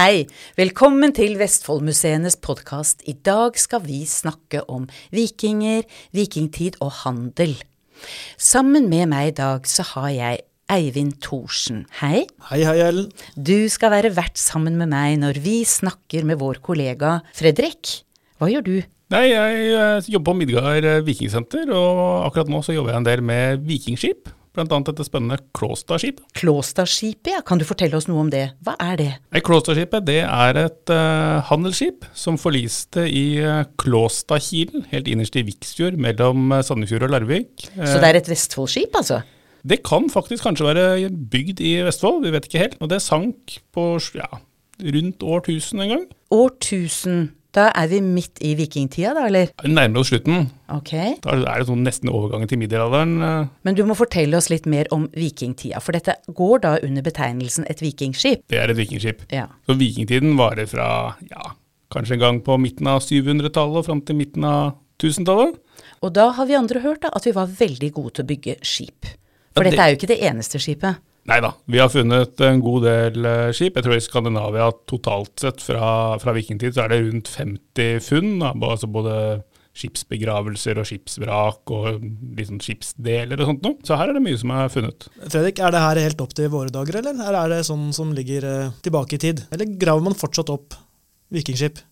Hei, velkommen til Vestfoldmuseenes podkast. I dag skal vi snakke om vikinger, vikingtid og handel. Sammen med meg i dag så har jeg Eivind Thorsen. Hei. Hei, hei, Ellen. Du skal være vert sammen med meg når vi snakker med vår kollega Fredrik. Hva gjør du? Nei, jeg eh, jobber på Midgard eh, vikingsenter, og akkurat nå så jobber jeg en del med vikingskip. Blant annet dette spennende Klåstadskipet. Klåstadskipet, ja. Kan du fortelle oss noe om det? Hva er det? Klåstadskipet det er et uh, handelsskip som forliste i uh, Klåstadkilen, helt innerst i Viksfjord mellom uh, Sandefjord og Larvik. Så det er et Vestfoldskip, altså? Det kan faktisk kanskje være bygd i Vestfold, vi vet ikke helt. Og det sank på ja, rundt årtusen en gang. Årtusen. Da er vi midt i vikingtida, da, eller? Vi nærmer oss slutten. Ok. Da er det sånn nesten overgangen til middelalderen. eh. Men du må fortelle oss litt mer om vikingtida, for dette går da under betegnelsen et vikingskip. Det er et vikingskip. Ja. Så vikingtiden varer fra ja, kanskje en gang på midten av 700-tallet og fram til midten av 1000-tallet. Og da har vi andre hørt da at vi var veldig gode til å bygge skip. For Ja, det- dette er jo ikke det eneste skipet. Nei da, vi har funnet en god del eh, skip. Jeg tror i Skandinavia totalt sett fra, fra vikingtid så er det rundt 50 funn. da, Altså både skipsbegravelser og skipsvrak og liksom skipsdeler og sånt noe. Så her er det mye som er funnet. Fredrik, er det her helt opp til våre dager, eller her er det sånn som ligger eh, tilbake i tid? Eller graver man fortsatt opp vikingskip?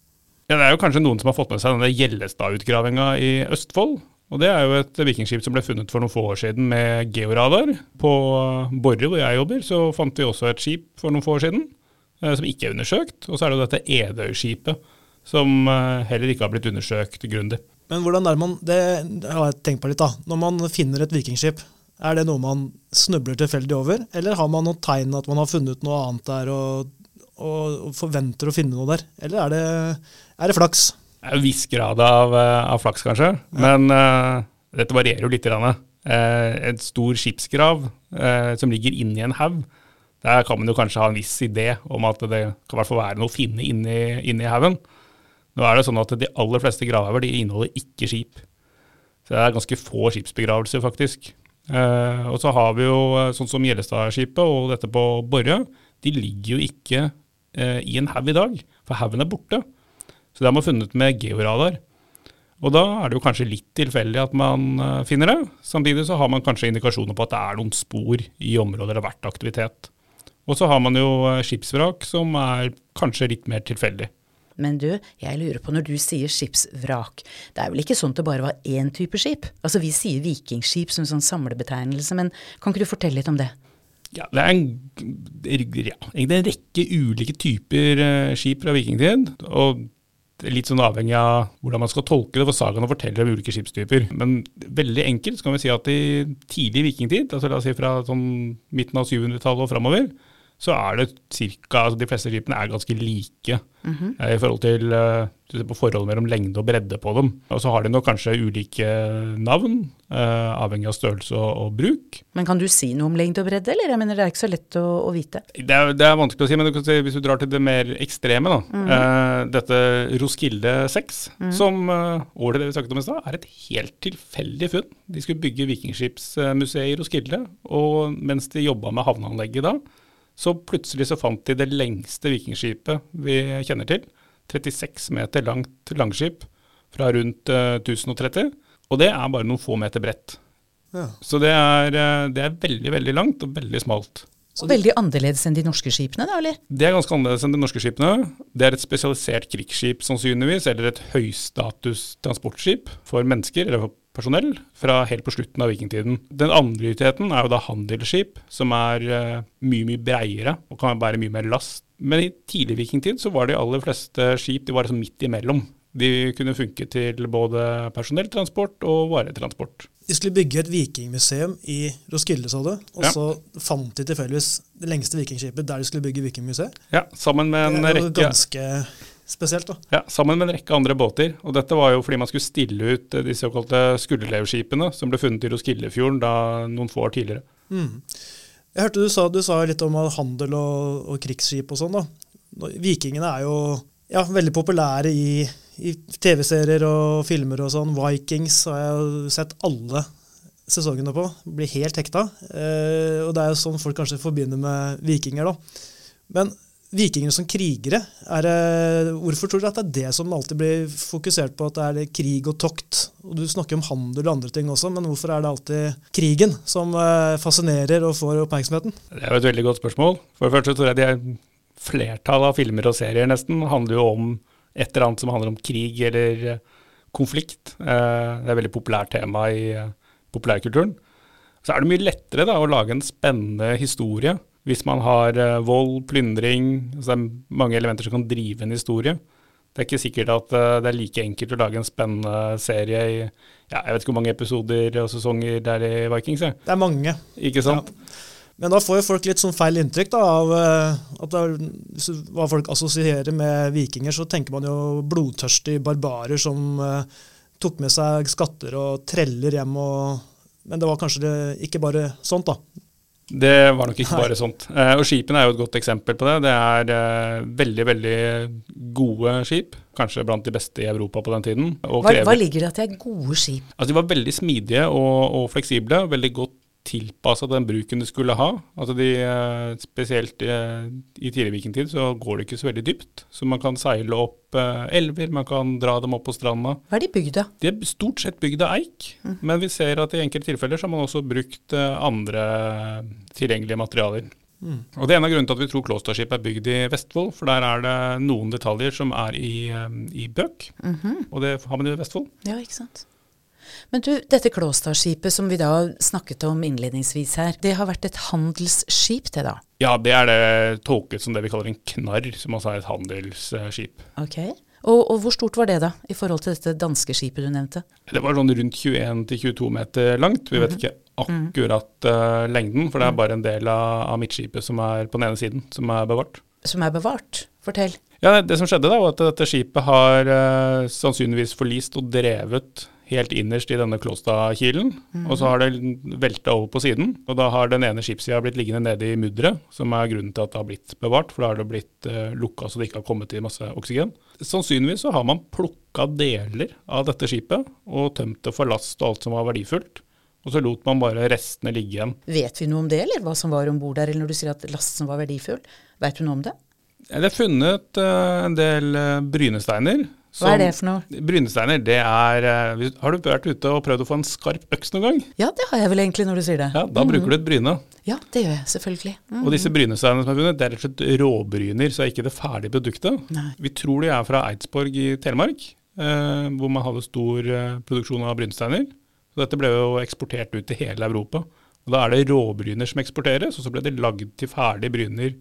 Ja, Det er jo kanskje noen som har fått med seg denne Gjellestad-utgravinga i Østfold. Og Det er jo et vikingskip som ble funnet for noen få år siden med georadar. På Borre, hvor jeg jobber, så fant vi også et skip for noen få år siden eh, som ikke er undersøkt. Og så er det jo dette Edøy-skipet som eh, heller ikke har blitt undersøkt grundig. Men hvordan er man Det har jeg tenkt på litt, da. Når man finner et vikingskip, er det noe man snubler tilfeldig over? Eller har man noen tegn at man har funnet noe annet der og, og, og forventer å finne noe der? Eller er det, er det flaks? En viss grad av, eh, av flaks, kanskje. Men uh, dette varierer jo litt. Grann. Eh, en stor skipsgrav uh, som ligger inni en haug, der kan man jo kanskje ha en viss idé om at det kan hvert fall være noe å finne inni, inni haugen. Nå er det sånn at De aller fleste gravhauger inneholder ikke skip. Så det er ganske få skipsbegravelser, faktisk. Uh, og så har vi jo sånn som Gjellestadskipet og dette på Borre. De ligger jo ikke uh, i en haug i dag, for haugen er borte. Så det har man funnet med georadar. Og da er det jo kanskje litt tilfeldig at man eh, finner det. Samtidig så har man kanskje indikasjoner på at det er noen spor i områder det har vært aktivitet. Og så har man jo eh, skipsvrak som er kanskje litt mer tilfeldig. Men du, jeg lurer på når du sier skipsvrak, det er vel ikke sånn at det bare var én type skip? Altså vi sier vikingskip som en sånn samlebetegnelse, men kan ikke du fortelle litt om det? Ja, det er en, ja, egentlig en rekke ulike typer eh, skip fra vikingtid. og litt sånn avhengig av hvordan man skal tolke det, for sagaene forteller om ulike skipstyper. Men veldig enkelt så kan vi si at i tidlig vikingtid, altså la oss si fra sånn midten av 700-tallet og framover, så er det cirka, altså De fleste skipene er ganske like eh, i forhold til eh, på forholdet mellom lengde og bredde på dem. Og så har de nok kanskje ulike navn, eh, avhengig av størrelse og, og bruk. Men kan du si noe om lengde og bredde, eller? Jeg mener det er ikke så lett å, å vite. Det er, det er vanskelig å si, men du kan si, hvis du drar til det mer ekstreme, da. Eh, dette Roskilde 6, som uh, året det vi snakket om i stad, er et helt tilfeldig funn. De skulle bygge Vikingskipsmuseet i Roskilde, og mens de jobba med havneanlegget da, så plutselig så fant de det lengste vikingskipet vi kjenner til. 36 meter langt langskip fra rundt eh, 1030. Og det er bare noen få meter bredt. Ja. Så det er, eh, det er veldig, veldig langt og veldig smalt. Så veldig annerledes enn de norske skipene, da, eller? Det er ganske annerledes enn de norske skipene. Det er et spesialisert krigsskip sannsynligvis, eller et høystatus transportskip for mennesker, eller for personell, fra helt på slutten av vikingtiden. Den andre utiheten er jo da handelsskip, som er eh, mye, mye breiere og kan bære mye mer last. Men i tidlig vikingtid så var de aller fleste skip de var liksom midt imellom. De kunne funke til både personelltransport og varetransport. De skulle bygge et vikingmuseum i Roskilde, sa du. Og Ja. så fant de tilfeldigvis det lengste vikingskipet der de skulle bygge vikingmuseum. Ja, sammen med en Det er jo rekke ganske spesielt, da. Ja, sammen med en rekke andre båter. Og dette var jo fordi man skulle stille ut eh, de såkalte skulderlevskipene som ble funnet i Roskildefjorden da noen få år tidligere. Mm. Jeg hørte du sa, du sa litt om handel og, og krigsskip og sånn. da. Vikingene er jo ja, veldig populære i, i TV-serier og filmer og sånn. Vikings har jeg sett alle sesongene på. Blir helt hekta. Eh, og det er jo sånn folk kanskje forbinder med vikinger, da. Men vikinger som krigere, er det, hvorfor tror du at det er det som alltid blir fokusert på, at det er krig og tokt? Og Du snakker om handel og andre ting også, men hvorfor er det alltid krigen som eh, fascinerer og får oppmerksomheten? Det er jo et veldig godt spørsmål. For det første tror jeg de er flertallet av filmer og serier nesten handler jo om et eller annet som handler om krig eller eh, konflikt. Eh, Det er et veldig populært tema i populærkulturen. Så er det mye lettere da, å lage en spennende historie hvis man har eh, vold, plyndring altså Det er mange elementer som kan drive en historie. Det er ikke sikkert at eh, det er like enkelt å lage en spennende serie i ja, jeg vet ikke hvor mange episoder og sesonger det er i Vikings. jeg. Det er mange. Ikke sant? Men da får jo folk litt sånn feil inntrykk da, av eh, at det hva folk assosierer med vikinger. Så tenker man jo blodtørstige barbarer som uh, tok med seg skatter og treller hjem. Og, men det var kanskje det, ikke bare sånt, da. Det var nok ikke bare sånt. Eh, og skipene er jo et godt eksempel på det. Det er eh, veldig, veldig gode skip. Kanskje blant de beste i Europa på den tiden. Og Hva, hva ligger det at de er gode skip? altså, de var veldig smidige og, og fleksible. Veldig godt tilpassa den bruken du skulle ha. Altså de, eh, spesielt eh, i tidlig vikingtid så går det ikke så veldig dypt. Så man kan seile opp eh, elver, man kan dra dem opp på stranda. Hva er de bygd av? De er stort sett bygd av eik, men vi ser at i enkelte tilfeller så har man også brukt andre tilgjengelige materialer. Og Det er en av grunnene til at vi tror Klåstadskipet er bygd i Vestfold, for der er det noen detaljer som er i, i bøk, og det har man i Vestfold. Ja, ikke sant. Men du, dette Klåstadskipet som vi da snakket om innledningsvis her, det har vært et handelsskip det da? Ja, det er det tolket som det vi kaller en knarr, som altså er et handelsskip. Ok. Og, og hvor stort var det da, i forhold til dette danske skipet du nevnte? Det var sånn rundt 21-22 meter langt. Vi vet ikke akkurat uh, lengden, for det er bare en del av, av midtskipet som er på den ene siden, som er bevart. Som er bevart? Fortell. Ja, Det som skjedde, da, var at dette skipet har uh, sannsynligvis forlist og drevet helt innerst i denne Klåstadkilen. Og så har det velta over på siden. Og da har den ene skipssida blitt liggende nede i mudderet, som er grunnen til at det har blitt bevart. For da har det blitt uh, lukka så det ikke har kommet i masse oksygen. Sannsynligvis så har man plukka deler av dette skipet og tømt det for last og alt som var verdifullt. Og så lot man bare restene ligge igjen. Vet vi noe om det, eller hva som var om bord der? Eller når du sier at lasten var verdifull, vet du noe om det? Det er funnet eh, en del eh, brynesteiner. Hva er det for noe? Brynesteiner, det er eh, Har du vært ute og prøvd å få en skarp øks noen gang? Ja, det har jeg vel egentlig når du sier det. Ja, Da bruker du et bryne. Ja, det gjør jeg selvfølgelig. Mm. Og disse brynesteinene som er funnet, det er rett og slett råbryner, så er ikke det ferdige produktet. Nei. Vi tror de er fra Eidsborg i Telemark, eh, hvor man hadde stor eh, produksjon av brynesteiner. Så dette ble jo eksportert ut til hele Europa. Og Da er det råbryner som eksporteres, og så ble det lagd til ferdige bryner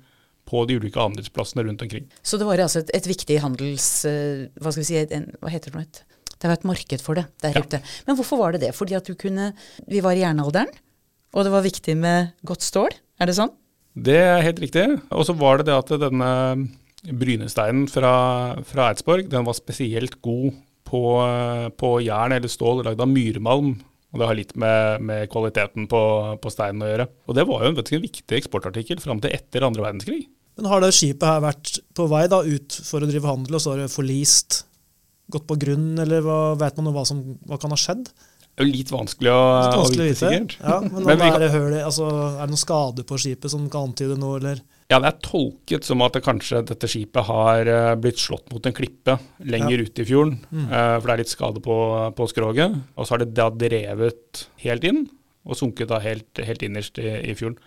på de ulike handelsplassene rundt omkring. Så det var altså et, et viktig handels... eh, hva skal vi si, en, hva heter det nå? Det var et marked for det der Ja. ute. Men hvorfor var det det? Fordi at du kunne Vi var i jernalderen, og det var viktig med godt stål? Er det sånn? Det er helt riktig. Og så var det det at denne brynesteinen fra, fra Eidsborg, den var spesielt god på, på jern eller stål lagd av myrmalm. Og det har litt med, med kvaliteten på, på steinen å gjøre. Og det var jo en, du, en viktig eksportartikkel fram til etter andre verdenskrig. Men har det skipet her vært på vei da, ut for å drive handel, og så har det forlist? Gått på grunn, eller hva, vet man noe hva som hva kan ha skjedd? Det er jo litt vanskelig å, Litt vanskelig å vite, sikkert. Ja, men, Men er, det høl, altså, er det noen skade på skipet som kan antyde noe, eller? Ja, det er tolket som at det kanskje dette skipet har eh, blitt slått mot en klippe lenger ute i fjorden. mm. for det er litt skade på, på skroget. Og så har det da drevet helt inn, og sunket da helt, helt innerst i, i fjorden.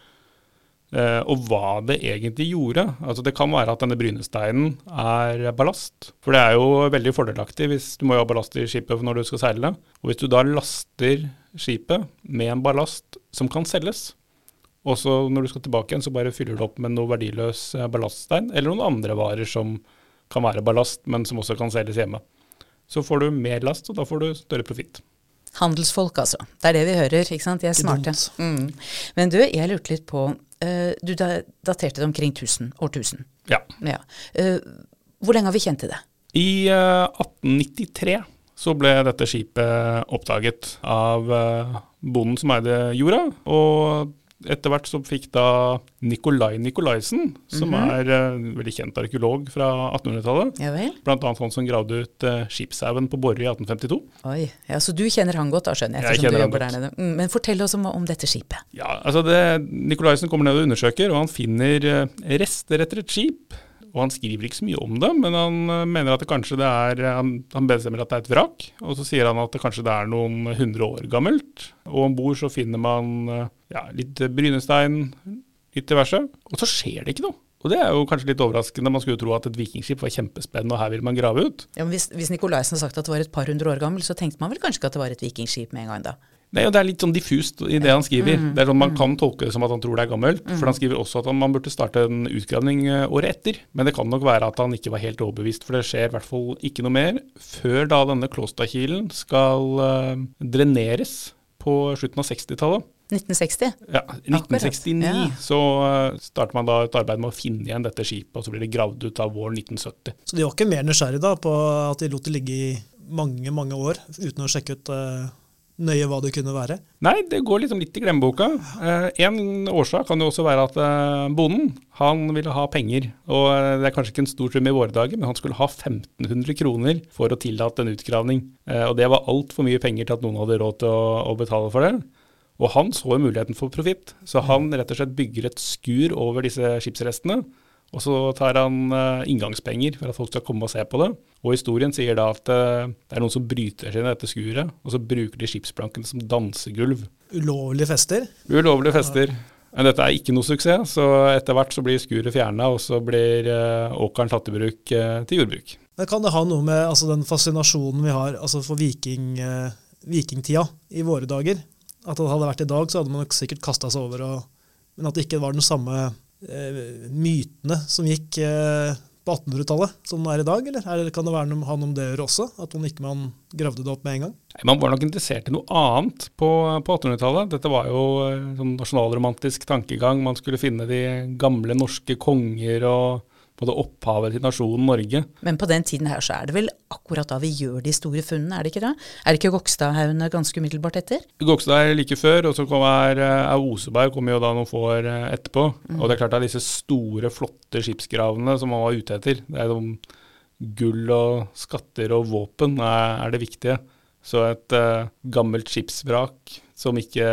Eh, og hva det egentlig gjorde altså Det kan være at denne brynesteinen er ballast. For det er jo veldig fordelaktig hvis du må jo ha ballast i skipet når du skal seile. Og hvis du da laster skipet med en ballast som kan selges, og så når du skal tilbake igjen, så bare fyller du opp med noe verdiløs eh, ballaststein, eller noen andre varer som kan være ballast, men som også kan selges hjemme. så får du mer last, og da får du større profitt. Handelsfolk, altså. Det er det vi hører, ikke sant. De er smarte. Mm. Men du, jeg lurte litt på Du daterte det omkring 1000, årtusen. Ja. Ja. Eh, hvor lenge har vi kjent til det? I eh, 1893 så ble dette skipet oppdaget av eh, bonden som eide jorda. Og etter hvert så fikk da Nikolai Nikolaisen, som er uh, veldig kjent arkeolog fra 1800-tallet, Ja annet han som gravde ut uh, skipshaugen på Borre i 1852. Oi. Ja, Så du kjenner han godt, da, skjønner jeg. Jeg kjenner du han godt. Mm, men fortell oss om, om dette skipet. Ja, altså det, Nikolaisen kommer ned og undersøker, og han finner uh, rester etter et skip. Og han skriver ikke så mye om det, men han eh, mener at det kanskje det er eh, Han, han bestemmer at det er et vrak, og så sier han at det kanskje det er noen hundre år gammelt. Og om bord så finner man eh, ja, litt brynestein, litt diverse. Og så skjer det ikke noe. Og det er jo kanskje litt overraskende. Man skulle jo tro at et vikingskip var kjempespennende, og her vil man grave ut. Ja, men hvis, hvis Nikolaisen har sagt at det var et par hundre år gammel, så tenkte man vel kanskje ikke at det var et vikingskip med en gang da? Nei, og Det er litt sånn diffust i det han skriver. Det er sånn Man kan tolke det som at han tror det er gammelt. For han skriver også at han, man burde starte en utgravning eh, året etter. Men det kan nok være at han ikke var helt overbevist, for det skjer i hvert fall ikke noe mer før da denne Klåstadkilen skal uh, dreneres på slutten av 60-tallet. 1960? Ja, 1969 Ja. så eh, starter man da et arbeid med å finne igjen dette skipet, og så blir det gravd ut av våren 1970. Så de var ikke mer nysgjerrige da på at de lot det ligge i mange, mange år uten å sjekke ut eh, nøye hva det kunne være? Nei, det går liksom litt i glemmeboka. Eh, en årsak kan jo også være at eh, bonden han ville ha penger. Og eh, det er kanskje ikke en stor sum i våre dager, men han skulle ha 1500 kroner for å tillate en utgravning. Eh, og det var altfor mye penger til at noen hadde råd til å, å betale for det. Og han så muligheten for profitt, så han rett og slett bygger et skur over disse skipsrestene. Og så tar han eh, inngangspenger for at folk skal komme og se på det. Og historien sier da at eh, det er noen som bryter seg inn i dette skuret, og så bruker de skipsplankene som dansegulv. Ulovlige fester? Ulovlige fester. Men dette er ikke noe suksess, så etter hvert så blir skuret fjerna, og så blir eh, åkeren tatt i bruk til jordbruk. Men kan det ha noe med altså, den fascinasjonen vi har altså, for viking, vikingtida i våre dager? At det hadde vært i dag, så hadde man nok sikkert kasta seg over, og, men at det ikke var den samme mytene som gikk eh, på 1800-tallet som er i dag? Eller er kan det være noe, ha noe med det å gjøre også? At man ikke man gravde det opp med en gang? Nei, Man var nok interessert i noe annet på, på 1800-tallet. Dette var jo eh, sånn nasjonalromantisk tankegang. Man skulle finne de gamle norske konger og på det opphavet til nasjonen Norge. Men på den tiden her så er det vel akkurat da vi gjør de store funnene, er det ikke det? Er det ikke Gokstadhaugene ganske umiddelbart etter? Gokstad er like før, og så kommer er Oseberg kommer jo da noen få år etterpå. etterpå. Og det er klart det er disse store, flotte skipsgravene som man var ute etter. Det er sånn gull og skatter og våpen er, er det viktige. Så et uh, gammelt skipsvrak som ikke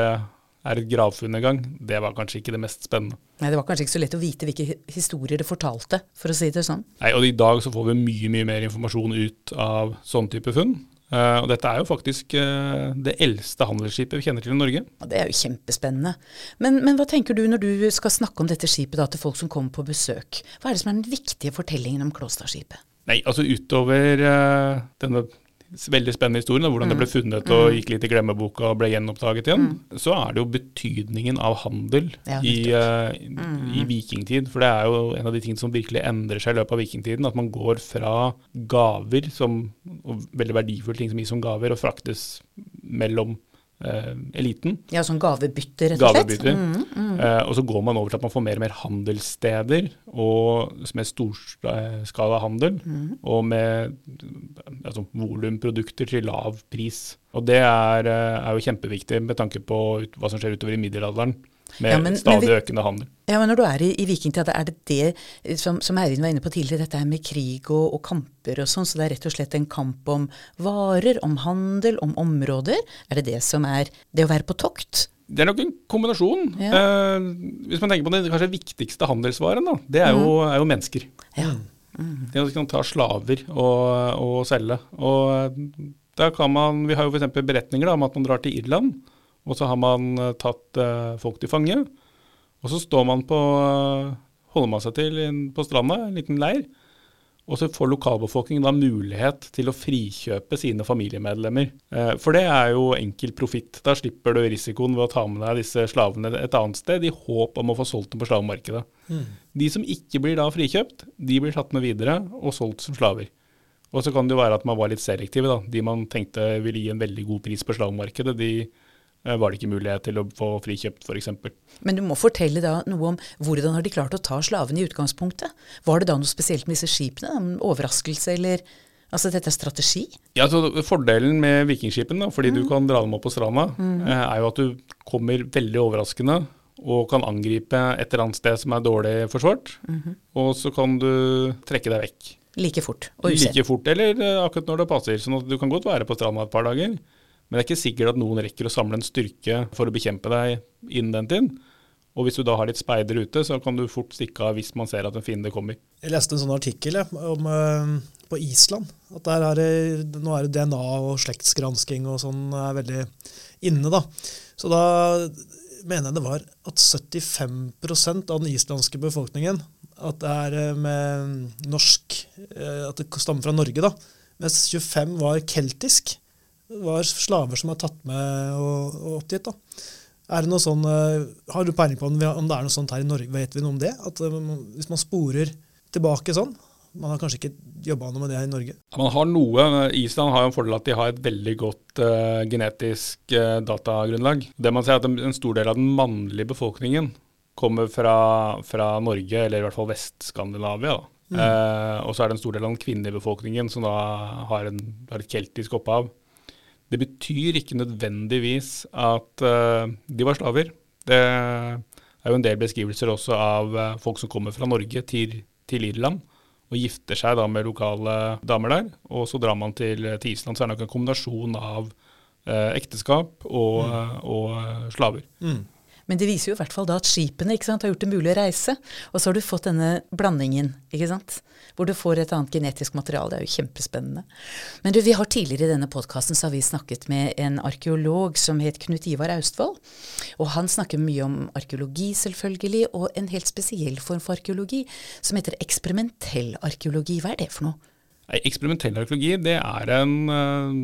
er et gravfunn en gang, det var kanskje ikke det mest spennende. Nei, Det var kanskje ikke så lett å vite hvilke historier det fortalte, for å si det sånn. Nei, og i dag så får vi mye, mye mer informasjon ut av sånn type funn. Uh, og dette er jo faktisk uh, det eldste handelsskipet vi kjenner til i Norge. Og det er jo kjempespennende. Men, men hva tenker du når du skal snakke om dette skipet da, til folk som kommer på besøk? Hva er det som er den viktige fortellingen om Klåstadskipet? Nei, altså utover uh, denne veldig spennende historien, da, hvordan det ble funnet og gikk litt i glemmeboka og ble gjenoppdaget igjen, så er det jo betydningen av handel Ja, i, eh, i vikingtid. For det er jo en av de tingene som virkelig endrer seg i løpet av vikingtiden. At man går fra gaver, som, og veldig verdifulle ting som gis som gaver, og fraktes mellom eh, eliten. Ja, sånn gavebytte, rett og slett? Gavebytter. Eh, og så går man over til at man får mer og mer handelssteder, og med storskala handel, og med altså, volumprodukter til lav pris. Og det er, eh, er jo kjempeviktig med tanke på hva som skjer utover i middelalderen, med Ja, men- men stadig vi- økende handel. Ja, men når du er i, i vikingtida, er det det eh, som, som Eivind var inne på tidligere, dette her med krig og, og kamper og sånn, så det er rett og slett en kamp om varer, om handel, om områder? Er det det som er det å være på tokt? Det er nok en kombinasjon. Ja. Eh, hvis man tenker på den kanskje viktigste handelsvaren, da, det er jo, er jo mennesker. Ja. Det å kan ta slaver og, og selge. Og da kan man, Vi har jo f.eks. beretninger da, om at man drar til Irland, og så har man eh, tatt eh, folk til fange. Og så står man på, eh, holder man seg til på stranda, en liten leir. Og så får lokalbefolkningen da mulighet til å frikjøpe sine familiemedlemmer. For det er jo enkel profitt. Da slipper du risikoen ved å ta med deg disse slavene et annet sted i håp om å få solgt dem på slavemarkedet. De som ikke blir da frikjøpt, de blir tatt med videre og solgt som slaver. Og så kan det jo være at man var litt selektive. da. De man tenkte ville gi en veldig god pris på slavemarkedet, de var det ikke mulighet til å få frikjøpt, f.eks. Men du må fortelle da noe om hvordan har de klart å ta slavene i utgangspunktet? Var det da noe spesielt med disse skipene? En overraskelse, eller Altså dette er strategi? Ja, så Fordelen med vikingskipene, fordi du kan dra dem opp på stranda, mm. er jo at du kommer veldig overraskende og kan angripe et eller annet sted som er dårlig forsvart. Og så kan du trekke deg vekk. Like fort og usett. Like fort, eller eh, akkurat når det passer. sånn at du kan godt være på stranda et par dager, men det er ikke sikkert at noen rekker å samle en styrke for å bekjempe deg innen den tiden. Og hvis du da har litt speider ute, så kan du fort stikke av hvis man ser at en fiende kommer. Jeg leste en sånn artikkel jeg, om, eh, på Island. At der er det, nå er det DNA og slektsgransking og sånn er veldig inne. da. Så da mener jeg det var at 75% av den islandske befolkningen at det er eh, med norsk eh, At det stammer fra Norge, da. Mens 25 var keltisk. Var slaver som er tatt med og, og opp dit. da. Er det noe sånn, eh, Har du peiling på om, det er noe sånt her i Norge? Vet vi noe om det? At eh, Hvis man sporer tilbake sånn Man har kanskje ikke jobba noe med det her i Norge? Man har noe. Island har jo en fordel at de har et veldig godt uh, genetisk uh, datagrunnlag. Det man ser er at en, en stor del av den mannlige befolkningen kommer fra, fra Norge, eller i hvert fall Vest-Skandinavia. Mm. Uh, og så er det en stor del av den kvinnelige befolkningen som da har, en, har et keltisk opphav. Det betyr ikke nødvendigvis at uh, de var slaver. Det er jo en del beskrivelser også av uh, folk som kommer fra Norge til, til Irland og gifter seg da med lokale damer der. Og så drar man til, til Island, så er det nok en kombinasjon av uh, ekteskap og, og eh, slaver. Men det viser jo i hvert fall da at skipene sant, har gjort det mulig å reise. Og så har du fått denne blandingen. Hvor du får et annet genetisk materiale. Det er jo kjempespennende. Men du, vi har tidligere i denne podkasten snakket med en arkeolog som het Knut Ivar Austvold. Og han snakker mye om arkeologi, selvfølgelig, og en helt spesiell form for arkeologi som heter eksperimentell arkeologi. Hva er det for noe? Nei, Eksperimentell arkeologi det er en, eh,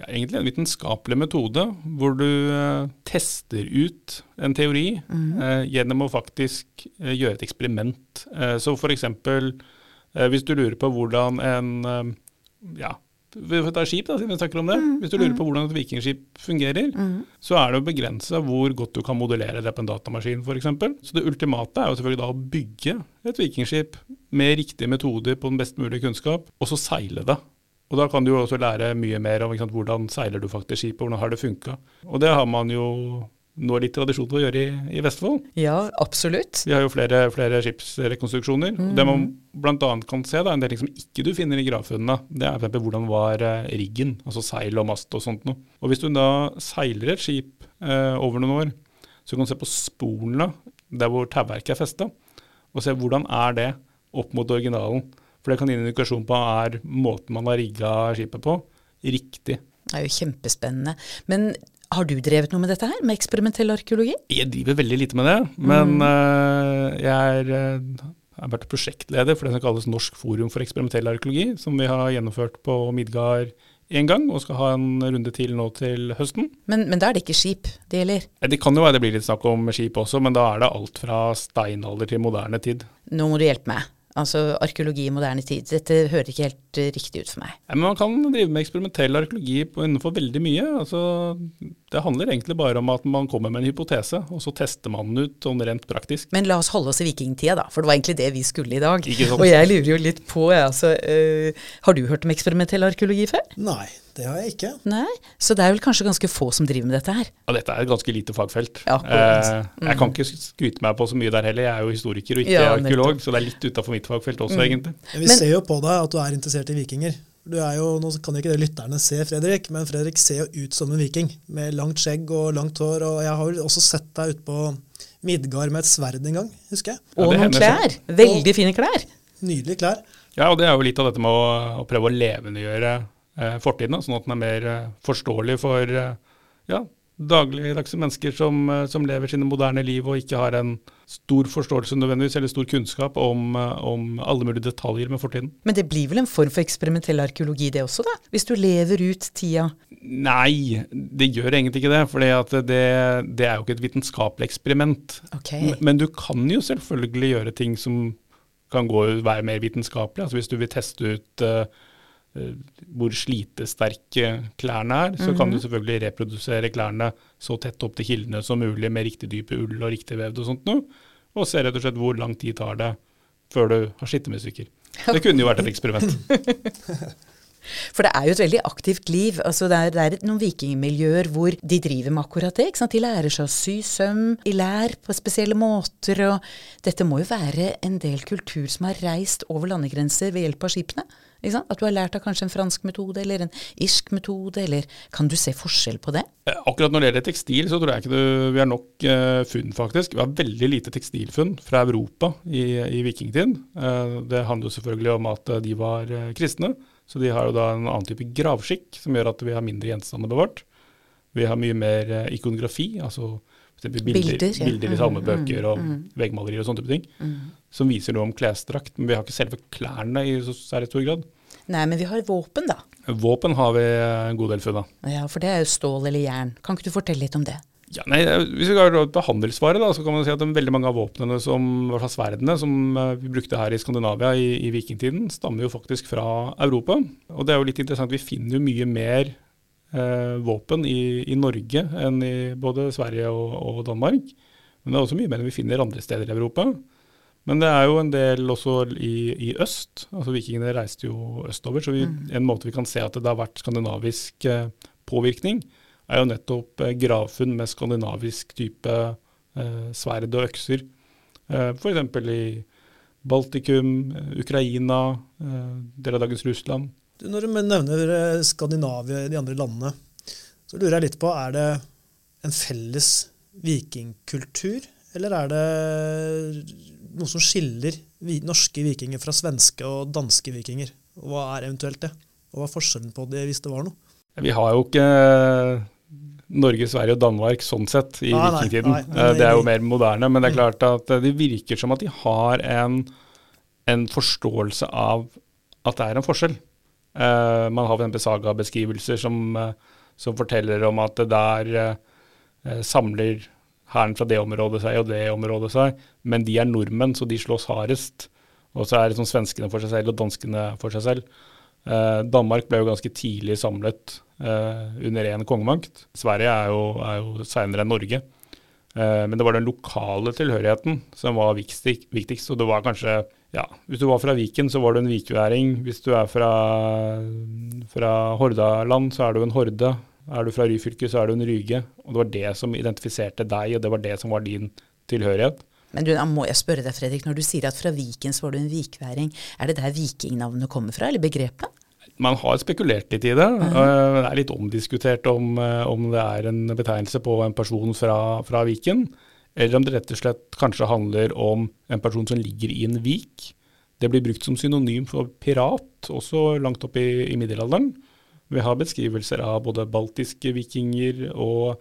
ja, egentlig en vitenskapelig metode hvor du eh, tester ut en teori eh, gjennom å faktisk gjøre et eksperiment. Så f.eks. Hvis du lurer på hvordan en ja, får ta skip, da, siden vi snakker om det. Hvis du lurer på hvordan et vikingskip fungerer, så er det å begrense hvor godt du kan modellere det på en datamaskin f.eks. Så det ultimate er jo selvfølgelig da å bygge et vikingskip med riktige metoder på den best mulige kunnskap, og så seile det. Og da kan du jo også lære mye mer om sant, hvordan seiler du faktisk skipet, hvordan har det funka. Og det har man jo nå litt tradisjon for å gjøre i, i Vestfold. Ja, absolutt. Vi har jo flere, flere skipsrekonstruksjoner. Mm. Det man bl.a. kan se, da, en del ting som ikke du finner i gravfunnene, det er f.eks. hvordan var eh, riggen, altså seil og mast og sånt noe. Og hvis du da seiler et skip eh, over noen år, så kan du se på sporene der hvor tauverket er festa, og se hvordan er det opp mot originalen. For det kan gi en indikasjon på er måten man har rigga skipet på, riktig. Det er jo kjempespennende. Men har du drevet noe med dette her, med eksperimentell arkeologi? Jeg driver veldig lite med det, men eh, jeg er, jeg har vært prosjektleder for det som kalles Norsk forum for eksperimentell arkeologi, som vi har gjennomført på Midgard én gang, og skal ha en runde til nå til høsten. Men, men da er det ikke skip det gjelder? Eh, Det kan jo være det blir litt snakk om skip også, men da er det alt fra steinalder til moderne tid. Nå må du hjelpe meg. Altså arkeologi i moderne tid. Dette hører ikke helt eh, riktig ut for meg. Nei, Men man kan drive med eksperimentell arkeologi på- innenfor veldig mye. Altså, det handler egentlig bare om at man kommer med en hypotese, og så tester man den ut sånn rent praktisk. Men la oss holde oss i vikingtida, da, for det var egentlig det vi skulle i dag. Og jeg lurer jo litt på, jeg, altså øh, Har du hørt om eksperimentell arkeologi før? Nei, det har jeg ikke. Nei? Så det er vel kanskje ganske få som driver med dette her. Ja, dette er et ganske lite fagfelt. Ja, eh, jeg kan ikke skryte meg på så mye der heller. Jeg er jo historiker og ikke Ja, arkeolog, så det er litt utafor mitt fagfelt også, egentlig. Men vi Men- ser jo på deg at du er interessert i vikinger. Du er jo, Nå kan jo ikke det lytterne se Fredrik, men Fredrik ser jo ut som en viking. Med langt skjegg og langt hår. og Jeg har vel også sett deg ute på Midgard med et sverd en gang, husker jeg. Ja, Og det noen klær. Veldig fine klær. Nydelige klær. Ja, og det er jo litt av dette med å, å prøve å levendegjøre fortiden, sånn at den er mer eh, forståelig for eh, ja, dagligdagse mennesker som, eh, som lever sine moderne liv og ikke har en stor forståelse nødvendigvis, eller stor kunnskap om, eh, om alle mulige detaljer med fortiden. Men det blir vel en form for eksperimentell arkeologi det også, da? Hvis du lever ut tida. Nei, det gjør egentlig ikke det. For det, det er jo ikke et vitenskapelig eksperiment. Okay. Men- Men du kan jo selvfølgelig gjøre ting som kan gå være mer vitenskapelig. Altså hvis du vil teste ut eh, eh, hvor slitesterke klærne er, så kan du selvfølgelig reprodusere klærne så tett opp til kildene som mulig med riktig dype ull og riktig vevd og sånt noe, og se rett og slett hvor lang tid tar det før du har skittet med stykker. Det kunne jo vært et eksperiment. For det er jo et veldig aktivt liv. altså Det er, det er noen vikingmiljøer hvor de driver med akkurat det. De lærer seg å sy søm i lær på spesielle måter. og Dette må jo være en del kultur som har reist over landegrenser ved hjelp av skipene. At du har lært av kanskje en fransk metode eller en irsk metode, eller kan du se forskjell på det? Eh, Akkurat når det gjelder tekstil, så tror jeg ikke det, vi har nok eh, funn, faktisk. Vi har veldig lite tekstilfunn fra Europa i, i vikingtiden. Eh, det handler jo selvfølgelig om at eh, de var eh, kristne, så de har jo da en annen type gravskikk som gjør at vi har mindre gjenstander bevart. Vi har mye mer eh, ikonografi, altså eksempel bilder, ja. bilder, i salmebøker og veggmalerier og sånne type ting, som viser noe om klesdrakt. Men vi har ikke selve klærne i så særlig stor grad. Nei, men vi har våpen, da. Våpen har vi en god del funn av. Ja, For det er jo stål eller jern. Kan ikke du fortelle litt om det? Ja, nei, Hvis vi går på handelsvare, da, så kan man si at veldig mange av våpnene, som, i hvert fall sverdene, som eh, vi brukte her i Skandinavia i, i vikingtiden, stammer jo faktisk fra Europa. Og det er jo litt interessant, vi finner jo mye mer eh, våpen i, i Norge enn i både Sverige og, og Danmark. Men det er også mye mer enn vi finner andre steder i Europa. Men det er jo en del også i, i øst. altså Vikingene reiste jo østover. Så vi, en måte vi kan se at det har vært skandinavisk eh, påvirkning, er jo nettopp eh, gravfunn med skandinavisk type eh, sverd og økser. Eh, F.eks. i Baltikum, eh, Ukraina, eh, deler av dagens Russland. Du, Når du nevner eh, Skandinavia de andre landene, så lurer jeg litt på er det en felles vikingkultur, eller er det noe som skiller norske vikinger fra svenske og danske vikinger? Og Hva er eventuelt det? Og hva er forskjellen på det, hvis det var noe? Vi har jo ikke Norge, Sverige og Danmark sånn sett i Nei, nei, vikingtiden. nei, men Eh, det er jo mer moderne, men det er klart at eh, det virker som at de har en, en forståelse av at det er en forskjell. Eh, man har f.eks. sagabeskrivelser som, uh, som forteller om at der uh, samler hæren fra det området seg og det området seg, men de er nordmenn, så de slåss hardest. Og så er det sånn svenskene for seg selv og danskene for seg selv. Danmark ble jo ganske tidlig samlet under én kongemakt. Sverige er jo, er jo seinere enn Norge. Men det var den lokale tilhørigheten som var viktig- viktigst. Og det var kanskje ja, Hvis du var fra Viken, så var du en vikværing. Hvis du er fra, fra Hordaland, så er du en horde. Er du fra Ryfylke, så er du en ryge. Og det var det som identifiserte deg, og det var det som var din tilhørighet. Men du, da må jeg spørre deg, Fredrik, når du sier at fra Viken så var du en vikværing, er det der vikingnavnet kommer fra, eller begrepet? Man har spekulert litt i det. Eh, Det er litt omdiskutert om, eh, om det er en betegnelse på en person fra, fra Viken, eller om det rett og slett kanskje handler om en person som ligger i en vik. Det blir brukt som synonym for pirat, også langt opp i, i middelalderen. Vi har beskrivelser av både baltiske vikinger og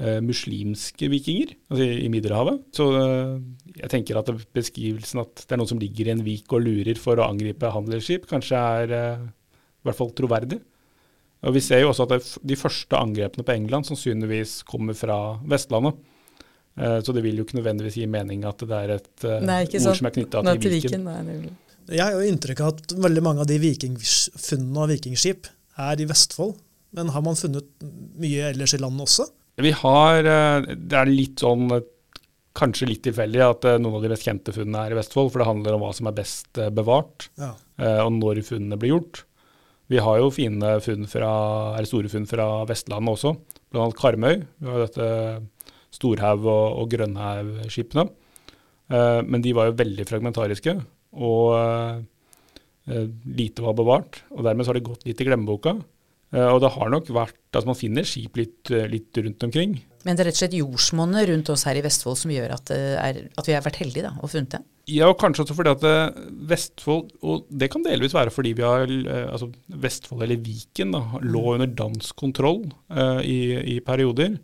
eh, muslimske vikinger altså i, i Middelhavet. Så eh, jeg tenker at beskrivelsen at det er noen som ligger i en vik og lurer for å angripe handelsskip, kanskje er eh, i hvert fall troverdig. Og Vi ser jo også at de første angrepene på England sannsynligvis kommer fra Vestlandet. Eh, så det vil jo ikke nødvendigvis gi mening at det er et eh, Nei, ord sant. som er knytta til Viken. Nei, Jeg har jo inntrykk av at veldig mange av de vikingfunnene av vikingskip er i Vestfold. Men har man funnet mye ellers i landet også? Vi har, eh, Det er litt sånn kanskje litt tilfeldig at noen av de mest kjente funnene er i Vestfold, for det handler om hva som er best bevart, Ja. eh, og når funnene blir gjort. Vi har jo fine funn fra, eller store funn fra Vestlandet også, bl.a. Karmøy. Vi har dette Storhaug- og, og Grønhaug-skipene. Eh, men de var jo veldig fragmentariske, og eh, lite var bevart. Og dermed så har det gått litt i glemmeboka. Eh, og det har nok vært Altså man finner skip litt, litt rundt omkring. Men det er rett og slett jordsmonnet rundt oss her i Vestfold som gjør at, er, at vi har vært heldige da, og funnet det. Ja, og kanskje også fordi at Vestfold, og det kan delvis være fordi vi har, altså Vestfold eller Viken da, lå under dansk kontroll uh, i, i perioder,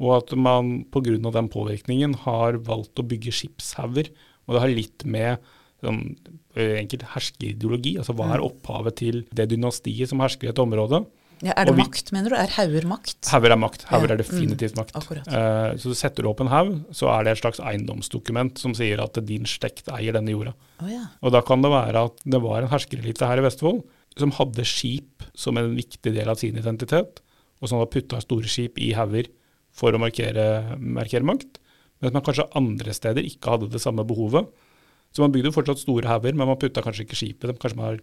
og at man pga. den påvirkningen har valgt å bygge skipshauger. Og det har litt med sånn, eh, enkelt herskerideologi, altså hva er opphavet til det dynastiet som hersker i et område. Ja, er det vi- makt, mener du? Er hauger makt? Hauger er makt. Hauger Ja, er definitivt makt. akkurat. Eh, så du setter du opp en haug, så er det et slags eiendomsdokument som sier at din slekt eier denne jorda. Oh, ja. Og da kan det være at det var en herskerelite her i Vestfold som hadde skip som en viktig del av sin identitet, og som hadde putta store skip i hauger for å markere, markere makt, at man kanskje andre steder ikke hadde det samme behovet. Så man bygde jo fortsatt store hauger, men man putta kanskje ikke skipet. Kanskje man har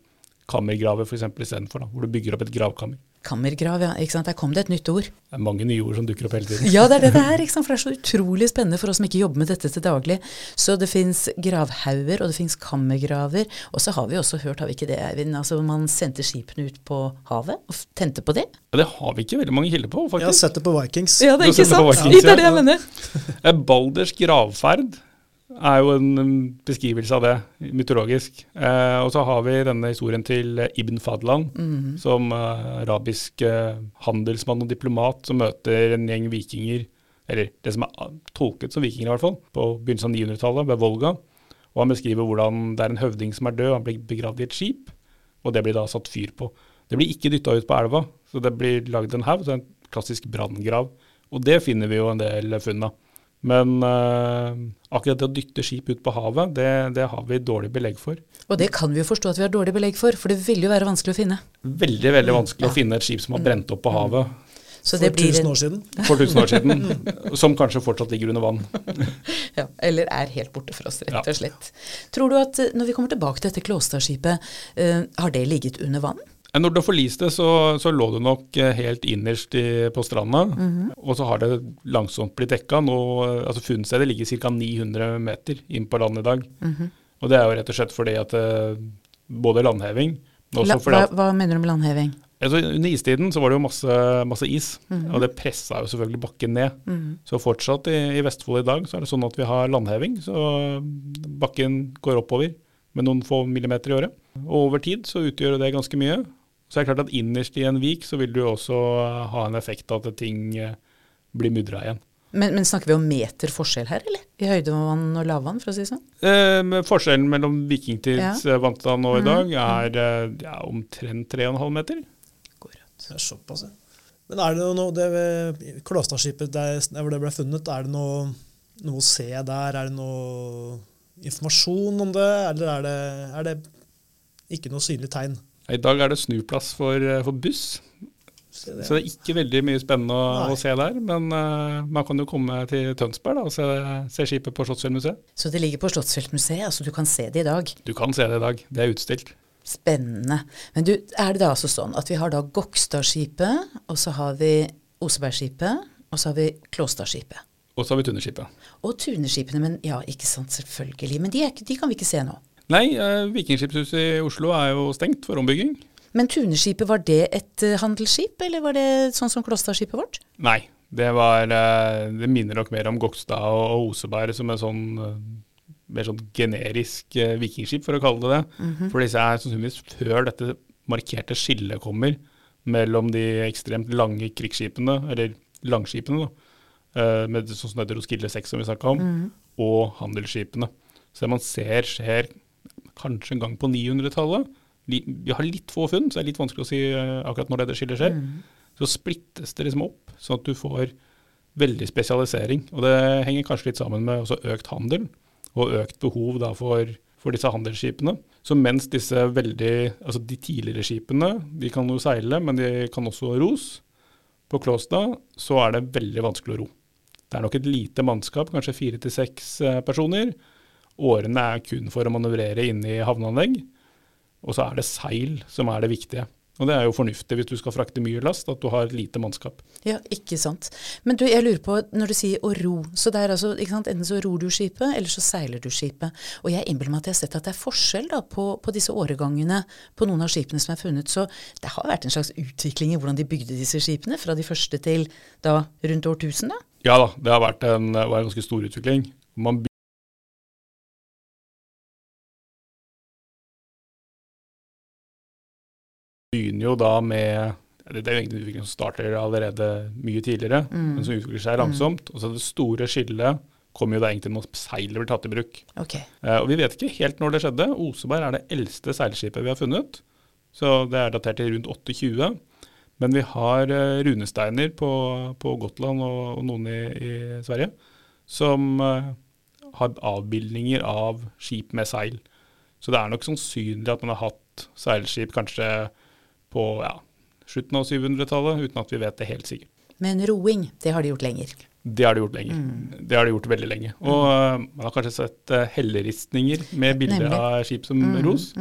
kammergraver f.eks. istedenfor, da, hvor du bygger opp et gravkammer. Kammergrav, ja. Ikke sant? Der kom det et nytt ord. Det er mange nye ord som dukker opp hele tiden. Ja, det er det det er, ikke sant? for det er så utrolig spennende for oss som ikke jobber med dette til daglig. Så det fins gravhauger, og det fins kammergraver. Og så har vi også hørt, har vi ikke det, Eivind, altså man sendte skipene ut på havet og tente på det? Ja, det har vi ikke veldig mange kilder på, Jeg har faktisk. sett det på Vikings. Ja, det er ikke sant? Vikings, Det er det jeg mener. Eh, Balders gravferd er jo en beskrivelse av det, mytologisk. Eh, og så har vi denne historien til Ibn Fadlan, Mhm. som eh, arabisk eh, handelsmann og diplomat som møter en gjeng vikinger, eller det som er ah, tolket som vikinger i hvert fall, på begynnelsen av 900-tallet ved Volga. Og han beskriver hvordan det er en høvding som er død, han blir begravd i et skip, og det blir da satt fyr på. Det blir ikke dytta ut på elva, så det blir lagd en haug, en klassisk branngrav. Og det finner vi jo en del funn av. Men uh, akkurat det å dytte skip ut på havet, det, det har vi dårlig belegg for. Og det kan vi jo forstå at vi har dårlig belegg for, for det vil jo være vanskelig å finne. Veldig veldig vanskelig å finne et skip som har brent opp på havet Så For det blir 1000 år siden. for 1000 år siden, som kanskje fortsatt ligger under vann. ja, eller er helt borte for oss, rett og slett. Tror du at eh, når vi kommer tilbake til dette Klåstadskipet, uh, har det ligget under vann? Eh, Når det forliste, så, så lå det nok eh, helt innerst i, på stranda. Og så har det langsomt blitt dekka. Eh, altså Funnstedet ligger ca. 900 meter inn på land i dag. Og det er jo rett og slett fordi at både landheving La, hva, hva mener du med landheving? altså, Under istiden så var det jo masse, masse is, og det pressa jo selvfølgelig bakken ned. Så fortsatt i, i Vestfold i dag så er det sånn at vi har landheving, så bakken går oppover med noen få millimeter i året. Og over tid så utgjør det ganske mye. Så det er klart at innerst i en vik så vil du også ha en effekt av at ting eh, blir mudra igjen. Men, men snakker vi om meter forskjell her, eller? I høydevann og lavvann, for å si det sånn? Eh, forskjellen mellom vikingtids Ja. eh, vannstand og i dag er eh, ja, omtrent 3,5 meter. Det er såpass, ja. Men er det noe det Klåstadskipet der hvor det ble funnet, er det noe, noe å se der? Er det noe informasjon om det, eller er det, er det ikke noe synlig tegn? I dag er det snuplass for, eh, for buss, Se det. så det er ikke veldig mye spennende å, å se der. Men uh, man kan jo komme til Tønsberg da, og se, se skipet på Slottsfjellmuseet. Så det ligger på Slottsfjellmuseet, altså du kan se det i dag. Du kan se det i dag, det er utstilt. Spennende. Men du, er det da altså sånn at vi har da Gokstadskipet, og så har vi Osebergskipet, og så har vi Klåstadskipet. Og så har vi Tuneskipet. Og Tuneskipene, men ja, ikke sant, selvfølgelig. Men de, er, ikke- de kan vi ikke se nå. Nei, eh, Vikingskipshuset i Oslo er jo stengt for ombygging. Men Tuneskipet, var det et eh, handelsskip, eller var det sånn som Klåstadskipet vårt? Nei, det var eh, Det minner nok mer om Gokstad og, Oseberg som en sånn mer sånn generisk vikingskip, for å kalle det det. For disse er sannsynligvis før dette markerte skillet kommer mellom de ekstremt lange krigsskipene, eller langskipene, da, med sånn som heter Roskilde 6 som vi snakka om, og handelsskipene. Så det man ser skjer kanskje en gang på 900-tallet. Vi har litt få funn, så det er litt vanskelig å si eh, akkurat når dette skillet skjer. Så splittes det liksom opp, sånn at du får veldig spesialisering. Og det henger kanskje litt sammen med økt handel, og økt behov da for, for disse handelsskipene. Så mens disse veldig, altså de tidligere skipene, de kan jo seile, men de kan også ros. På Klåstad så er det veldig vanskelig å ro. Det er nok et lite mannskap, kanskje fire til seks eh, personer. Årene er kun for å manøvrere inne i havneanlegg. Og så er det seil som er det viktige. Og det er jo fornuftig hvis du skal frakte mye last, at du har lite mannskap. Ja, ikke sant. Men du, jeg lurer på, når du sier å ro, så det er altså, ikke sant, enten så ror du skipet, eller så seiler du skipet. Og jeg innbiller meg at jeg har sett at det er forskjell da, på, på disse åregangene på noen av skipene som er funnet. Så det har vært en slags utvikling i hvordan de bygde disse skipene, fra de første til da rundt årtusenet. Ja da, det har vært en, var en ganske stor utvikling. Man begynner jo da med Det er jo egentlig en utvikling som starter allerede mye tidligere, men som utvikler seg langsomt. Og så det store skillet kommer jo da egentlig når seilet blir tatt i bruk. Okay. Eh, og vi vet ikke helt når det skjedde. Oseberg er det eldste seilskipet vi har funnet. Så det er datert til rundt 820. Men vi har eh, runesteiner på, på Gotland og, og noen i, i Sverige som eh, har avbildninger av skip med seil. Så det er nok sannsynlig at man har hatt seilskip kanskje på ja, slutten av 700-tallet, uten at vi vet det helt sikkert. Men roing, det har de gjort lenger. Det har de gjort lenger. Det har de gjort veldig lenge. Og mm. man har kanskje sett uh, helleristninger med bilder Nemlig. av skip som ros.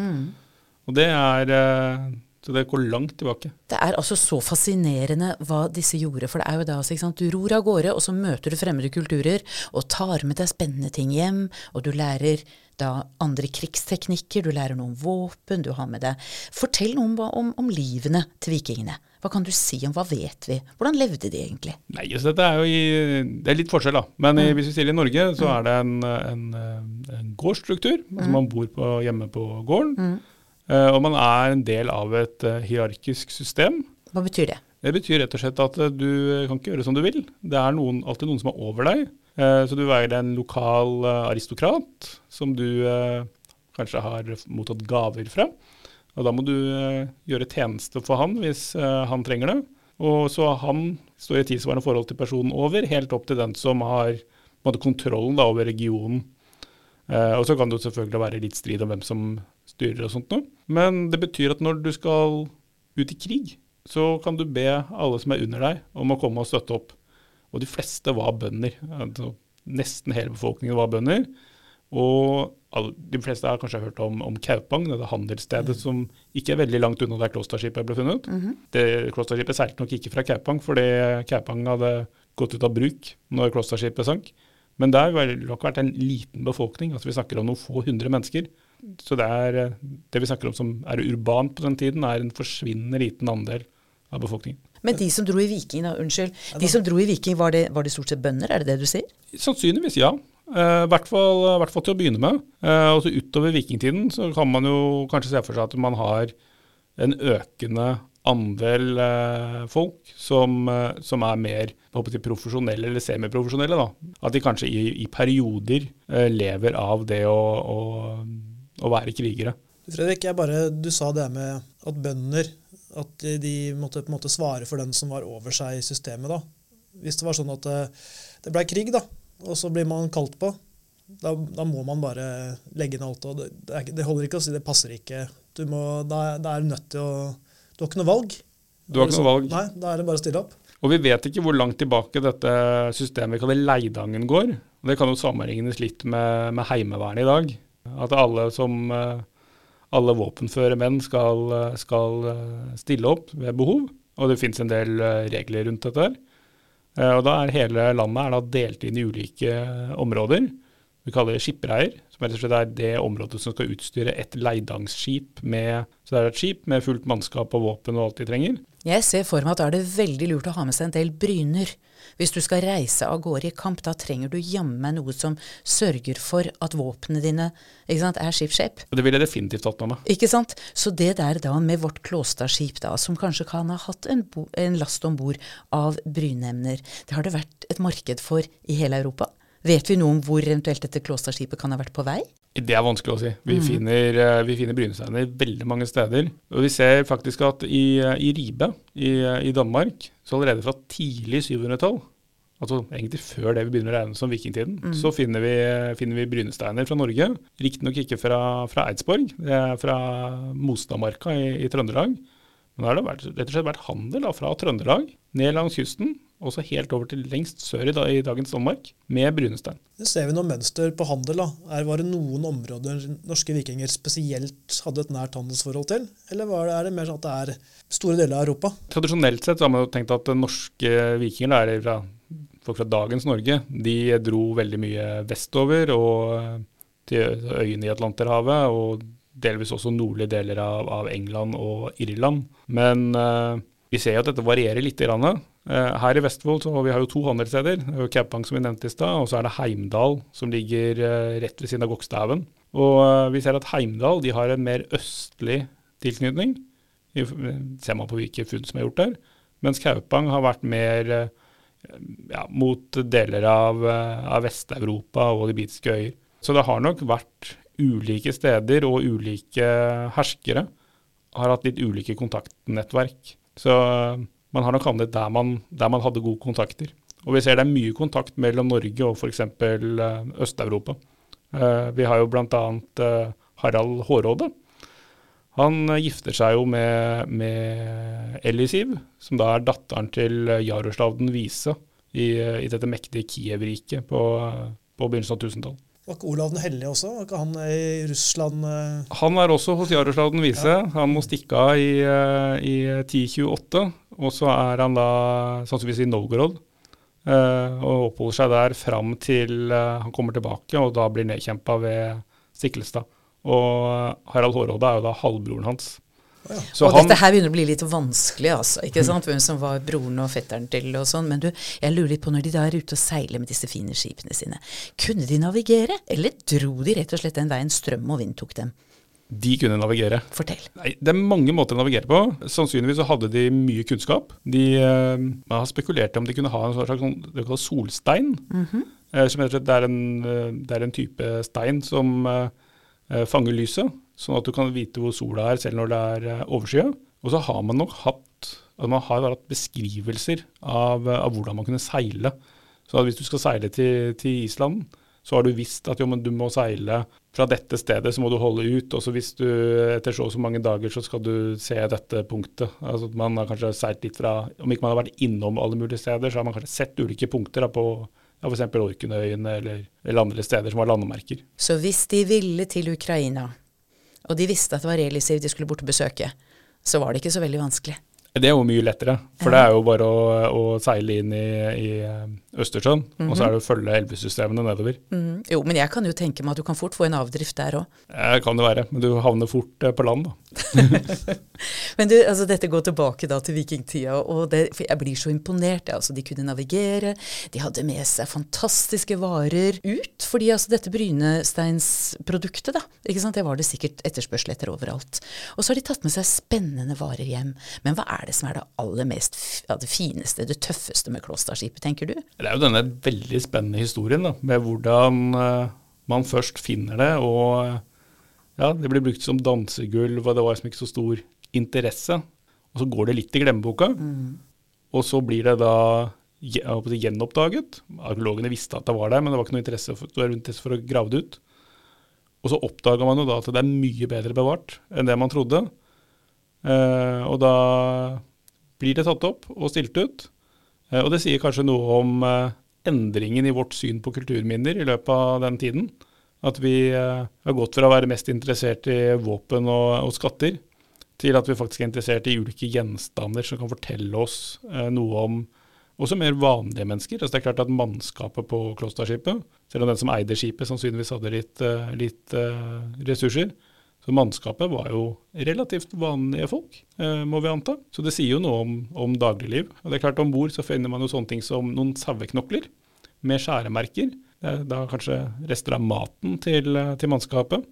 Og det er uh, Så det går langt tilbake. Det er altså så fascinerende hva disse gjorde. For det er jo da, altså, ikke sant? du ror av gårde, og så møter du fremmede kulturer, og tar med deg spennende ting hjem, og du lærer da andre krigsteknikker, du lærer noe om våpen, du har med deg Fortell noe om, om, om livene til vikingene. Hva kan du si om hva vet vi? Hvordan levde de egentlig? Nei, så dette er jo i, Det er litt forskjell, da. Men mm. hvis vi sier i Norge, så er det en, en, en gårdsstruktur. Altså man bor på, hjemme på gården. eh, og man er en del av et eh, hierarkisk system. Hva betyr det? Det betyr rett og slett at eh, du kan ikke gjøre som du vil. Det er noen, alltid noen som er over deg. Eh, så du er en lokal eh, aristokrat som du eh, kanskje har mottatt gaver fra. Og da må du eh, gjøre tjeneste for han hvis eh, han trenger det. Og så han står i tilsvarende forhold til personen over, helt opp til den som har måte, kontrollen da, over regionen. Eh, og så kan det jo selvfølgelig være litt strid om hvem som styrer og sånt noe. Men det betyr at når du skal ut i krig, så kan du be alle som er under deg om å komme og støtte opp. Og de fleste var bønder. Altså, nesten hele befolkningen var bønder. Og alle, de fleste har kanskje hørt om, om Kaupang, det handelsstedet som ikke er veldig langt unna der Klosterskipet ble funnet. det, Klosterskipet seilte nok ikke fra Kaupang, fordi Kaupang hadde gått ut av bruk når Klosterskipet sank. Men der har det nok vært en liten befolkning. altså Vi snakker om noen få hundre mennesker. Så det, er, eh, det vi snakker om som er urbant på den tiden, er en forsvinnende liten andel av befolkningen. Men de som dro i Viking, da, unnskyld. De som dro i Viking, var det, var det stort sett bønder, er det det du sier? Sannsynligvis ja. Eh, I hvert, fall, i hvert fall til å begynne med. Eh, og så utover vikingtiden så kan man jo kanskje se for seg at man har en økende andel eh, folk som, som er mer håper jeg, profesjonelle eller semiprofesjonelle. da. At de kanskje i, i perioder lever av det å, å, å være krigere. Fredrik, jeg bare, du sa det med at bønder at de, måtte på en måte svare for den som var over seg i systemet. da. Hvis det var sånn at det, blei ble krig, da, og så blir man kalt på, da, da må man bare legge inn alt. og Det, det, er, holder ikke å si det passer ikke. Du må, da, da er du nødt til å Du har ikke noe valg. Du har ikke noe valg. Nei, da er det bare å stille opp. Og vi vet ikke hvor langt tilbake dette systemet vi kaller Leidangen går. Det kan jo sammenlignes litt med, med Heimevernet i dag. At alle som eh, alle våpenføre menn skal, skal eh, stille opp ved behov. Og det finnes en del eh, regler rundt dette. Eh, Og da er hele landet er delt inn i ulike områder. Vi kaller det skipreier, som rett og slett er det området som skal utstyre et leidangsskip med Så det er et skip med fullt mannskap og våpen og alt de trenger. Jeg ser for meg at da er det veldig lurt å ha med seg en del bryner. Hvis du skal reise av gårde i kamp, da trenger du jammen noe som sørger for at våpnene dine ikke sant, er ship-shape. Det ville jeg definitivt tatt med meg. Ikke sant? Så det der da med vårt Klåstadskip, da, som kanskje kan ha hatt en, en last om bord av brynemner, det har det vært et marked for i hele Europa. Vet vi noe om hvor eventuelt dette Klåstadskipet kan ha vært på vei? Det er vanskelig å si. Vi finner, eh, vi finner brynesteiner veldig mange steder. Og vi ser faktisk at i, eh, i Ribe i, eh, i Danmark, så allerede fra tidlig 700-tall, altså egentlig før det vi begynner å regne som vikingtiden, så finner vi, finner vi brynesteiner fra Norge. Riktignok ikke fra, fra Eidsborg, det er fra Mostadmarka i, i Trøndelag. Men da har det vært, rett og slett vært handel da, fra Trøndelag ned langs kysten, og så helt over til lengst sør i, dag, i dagens Danmark, med brunestein. Det ser vi noe mønster på handel. da. Er, var det noen områder norske vikinger spesielt hadde et nært handelsforhold til? Eller var det, er det mer sånn at det er store deler av Europa? Tradisjonelt sett så har man jo tenkt at norske vikinger, eller fra, folk fra dagens Norge, de dro veldig mye vestover og til øyene i Atlanterhavet, og delvis også nordlige deler av, av England og Irland. Men uh, vi ser jo at dette varierer litt. Grann. Eh, her i Vestfold så vi har jo to handelssteder. Er Kaupang som vi nevnte i stad, og så er det Heimdal som ligger eh, rett ved siden av Gokstadhaugen. Og eh, vi ser at Heimdal de har en mer østlig tilknytning. Ser man på hvilke funn som er gjort der. Mens Kaupang har vært mer ja, mot deler av, av Vest-Europa og de britiske øyer. Så det har nok vært ulike steder og ulike herskere har hatt litt ulike kontaktnettverk Så man har nok handlet der man, der man hadde gode kontakter. Og vi ser det er mye kontakt mellom Norge og f.eks. Øst-Europa. Vi har jo bl.a. Harald Hårråde. Han gifter seg jo med, med Ellie som da er datteren til Jaroslav den vise i, i dette mektige Kiev-riket på, på begynnelsen av 1000-tallet. Var ikke Olav den hellige også? Var ikke han i Russland? eh? Han er også hos Jaroslav den vise. Ja. Han må stikke av i, eh, i 1028, og så er han da sannsynligvis i Novgorod. eh, og oppholder seg der fram til eh, han kommer tilbake, og da blir nedkjempa ved Stiklestad. Og Harald Hårråde er jo da halvbroren hans. Ja. Og han, dette her begynner å bli litt vanskelig, altså. ikke sant? Hvem som var broren og fetteren til og sånn. Men du, jeg lurer litt på når de da er ute og seiler med disse fine skipene sine. Kunne de navigere, eller dro de rett og slett den veien strøm og vind tok dem? de kunne navigere. Fortell. Nei, Det er mange måter å navigere på. Sannsynligvis så hadde de mye kunnskap. De man har spekulert om de kunne ha en slags sånn, det kalles solstein. eh, som det, er en, eh, det er en type stein som fanger lyset, sånn at du kan vite hvor sola er selv når det er eh, overskyet. Og så har man nok hatt, altså man har hatt beskrivelser av, eh, av hvordan man kunne seile. Så hvis du skal seile til, til Island, så har du visst at jo, du må seile fra dette stedet, så må du holde ut. Og så hvis du etter så og så mange dager, så skal du se dette punktet. Altså at Man har kanskje seilt litt fra Om ikke man har vært innom alle mulige steder, så har man kanskje sett ulike punkter da, på ja, f.eks. Orkundøyene eller, eller andre steder som har landemerker. Så hvis de ville til Ukraina, og de visste at det var realisivt de skulle bort og besøke, så var det ikke så veldig vanskelig. Det er jo mye lettere, for det er jo bare å, å seile inn i, i eh, -hmm. og så er det å følge elvesystemene nedover. Mm. Jo, men jeg kan jo tenke meg at du kan fort få en avdrift der òg. Det kan det være, men du havner fort eh, på land, da. Men du, altså dette går tilbake da til vikingtida, og det, jeg blir så imponert. Altså, de kunne navigere, de hadde med seg fantastiske varer ut, fordi altså dette brynesteinsproduktet, da, ikke sant, det var det sikkert etterspørsel etter overalt. Og så har de tatt med seg spennende varer hjem. Men hva er det som er det aller mest, ja, det fineste, det tøffeste med Klåstadskipet, tenker du? Det er jo denne veldig spennende historien da, med hvordan eh, man først finner det, og eh, ja, det blir brukt som dansegulv, og det var liksom ikke så stor interesse. Og så går det litt i glemmeboka, og så blir det da gjenoppdaget. Arkeologene visste at det var der, men det var ikke noe interesse for, interesse for å grave det ut. Og så oppdaga man jo da at det er mye bedre bevart enn det man trodde. Eh, og da blir det tatt opp og stilt ut. Eh, Og det sier kanskje noe om eh, endringen i vårt syn på kulturminner i løpet av den tiden. At vi eh, har gått fra å være mest interessert i våpen og, og skatter, til at vi faktisk er interessert i ulike gjenstander som kan fortelle oss noe om også mer vanlige mennesker. Altså det er klart at Mannskapet på Klosterskipet, selv om den som eide skipet sannsynligvis hadde litt, litt ressurser, så mannskapet var jo relativt vanlige folk, eh, må vi anta. Så det sier jo noe om, om dagligliv. Og det er klart Om bord så finner man jo sånne ting som noen saueknokler med skjæremerker. Det er da kanskje rester av maten til, eh, til mannskapet.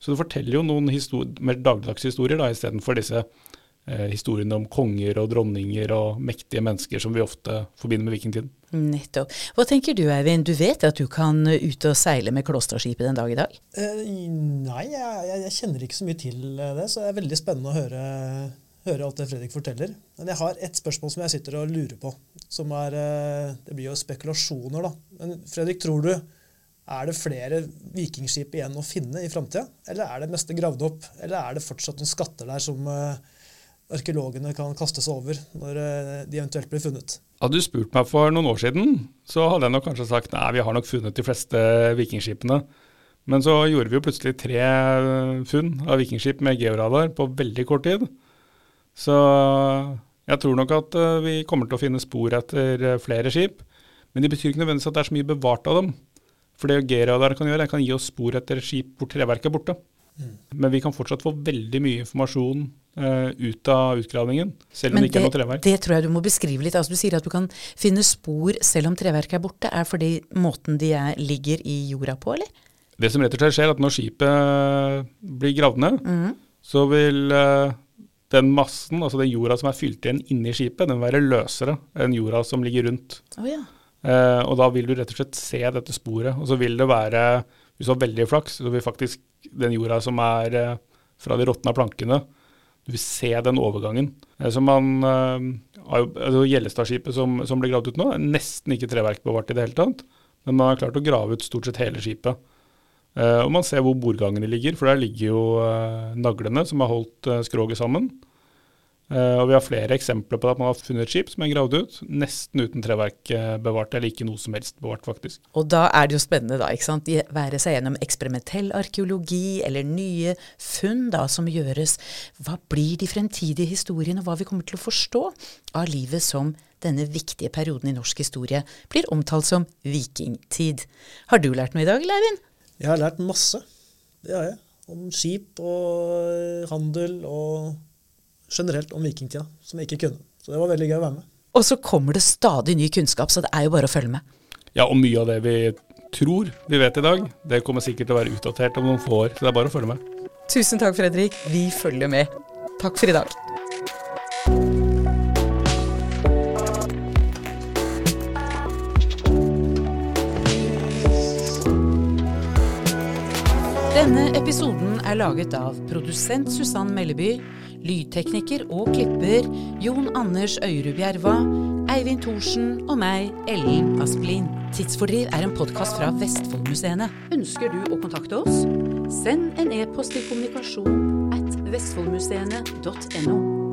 Så det forteller jo noen histor mer dagligdagse historier da, istedenfor disse eh, historiene om konger og dronninger og mektige mennesker som vi ofte forbinder med vikingtiden. Nettopp. Hva tenker du Eivind, du vet at du kan ut og seile med Klåstadskipet den dag i dag? Eh, nei, jeg, jeg, kjenner ikke så mye til eh, det, så det er veldig spennende å høre, høre alt det Fredrik forteller. Men jeg har ett spørsmål som jeg sitter og lurer på. Som er eh, Det blir jo spekulasjoner, da. Men Fredrik, tror du er det flere vikingskip igjen å finne i framtida? Eller er det meste gravd opp? Eller er det fortsatt noen skatter der som eh, arkeologene kan kaste seg over når eh, de eventuelt blir funnet? Hadde du spurt meg for noen år siden, så hadde jeg nok kanskje sagt nei, vi har nok funnet de fleste vikingskipene. Men så gjorde vi jo plutselig tre eh, funn av vikingskip med georadar på veldig kort tid. Så jeg tror nok at eh, vi kommer til å finne spor etter flere skip. Men det betyr ikke nødvendigvis at det er så mye bevart av dem. For det georadar kan gjøre, det kan gi oss spor etter skip hvor treverket er borte. Men vi kan fortsatt få veldig mye informasjon uh, ut av utgravningen, selv om det ikke er noe treverk. det tror jeg du må beskrive litt. Altså, du sier at du kan finne spor selv om treverket er borte. Er fordi måten de er, ligger i jorda på, eller? Det som rett og slett skjer, er at når skipet blir gravd ned, så vil uh, den massen, altså den jorda som er fylt igjen inni skipet, den vil være løsere enn jorda som ligger rundt. Oh, ja. uh, og da vil du rett og slett se dette sporet. Og så vil det være, hvis du har veldig flaks, så vil faktisk den jorda som er eh, fra de råtna plankene, Du vil se den overgangen. Eh, så man, eh, altså Gjellestadskipet som, som ble gravd ut nå, er nesten ikke treverkbevart i det hele tatt. Men man har klart å grave ut stort sett hele skipet. Og man ser hvor bordgangene ligger, for der ligger jo naglene som har holdt skroget sammen. Uh, og vi har flere eksempler på at man har funnet skip som er gravd ut, nesten uten treverk uh, bevart, eller ikke noe som helst bevart, faktisk. Og da er det jo spennende, da, ikke sant. Være seg gjennom eksperimentell arkeologi eller nye funn da som gjøres. Hva blir de fremtidige historiene, og hva vi kommer til å forstå av livet som denne viktige perioden i norsk historie blir omtalt som vikingtid. Har du lært noe i dag, Leivind? Jeg har lært masse. Det har jeg. Om skip og handel og generelt om vikingtida, som jeg ikke kunne. Så det var veldig gøy å være med. Og så kommer det stadig ny kunnskap, så det er jo bare å følge med. Ja, og mye av det vi tror vi vet i dag, det kommer sikkert til å være utdatert om noen få år. Så det er bare å følge med. Tusen takk, Fredrik. Vi følger med. Takk for i dag. Denne episoden er laget av produsent Susann Melleby lydtekniker og klipper Jon Anders Øyrud Bjerva, Eivind Thorsen og meg, Ellen Asplin. Tidsfordriv er en podkast fra Vestfoldmuseene. Ønsker du å kontakte oss? Send en e-post til kommunikasjon at vestfoldmuseene.no.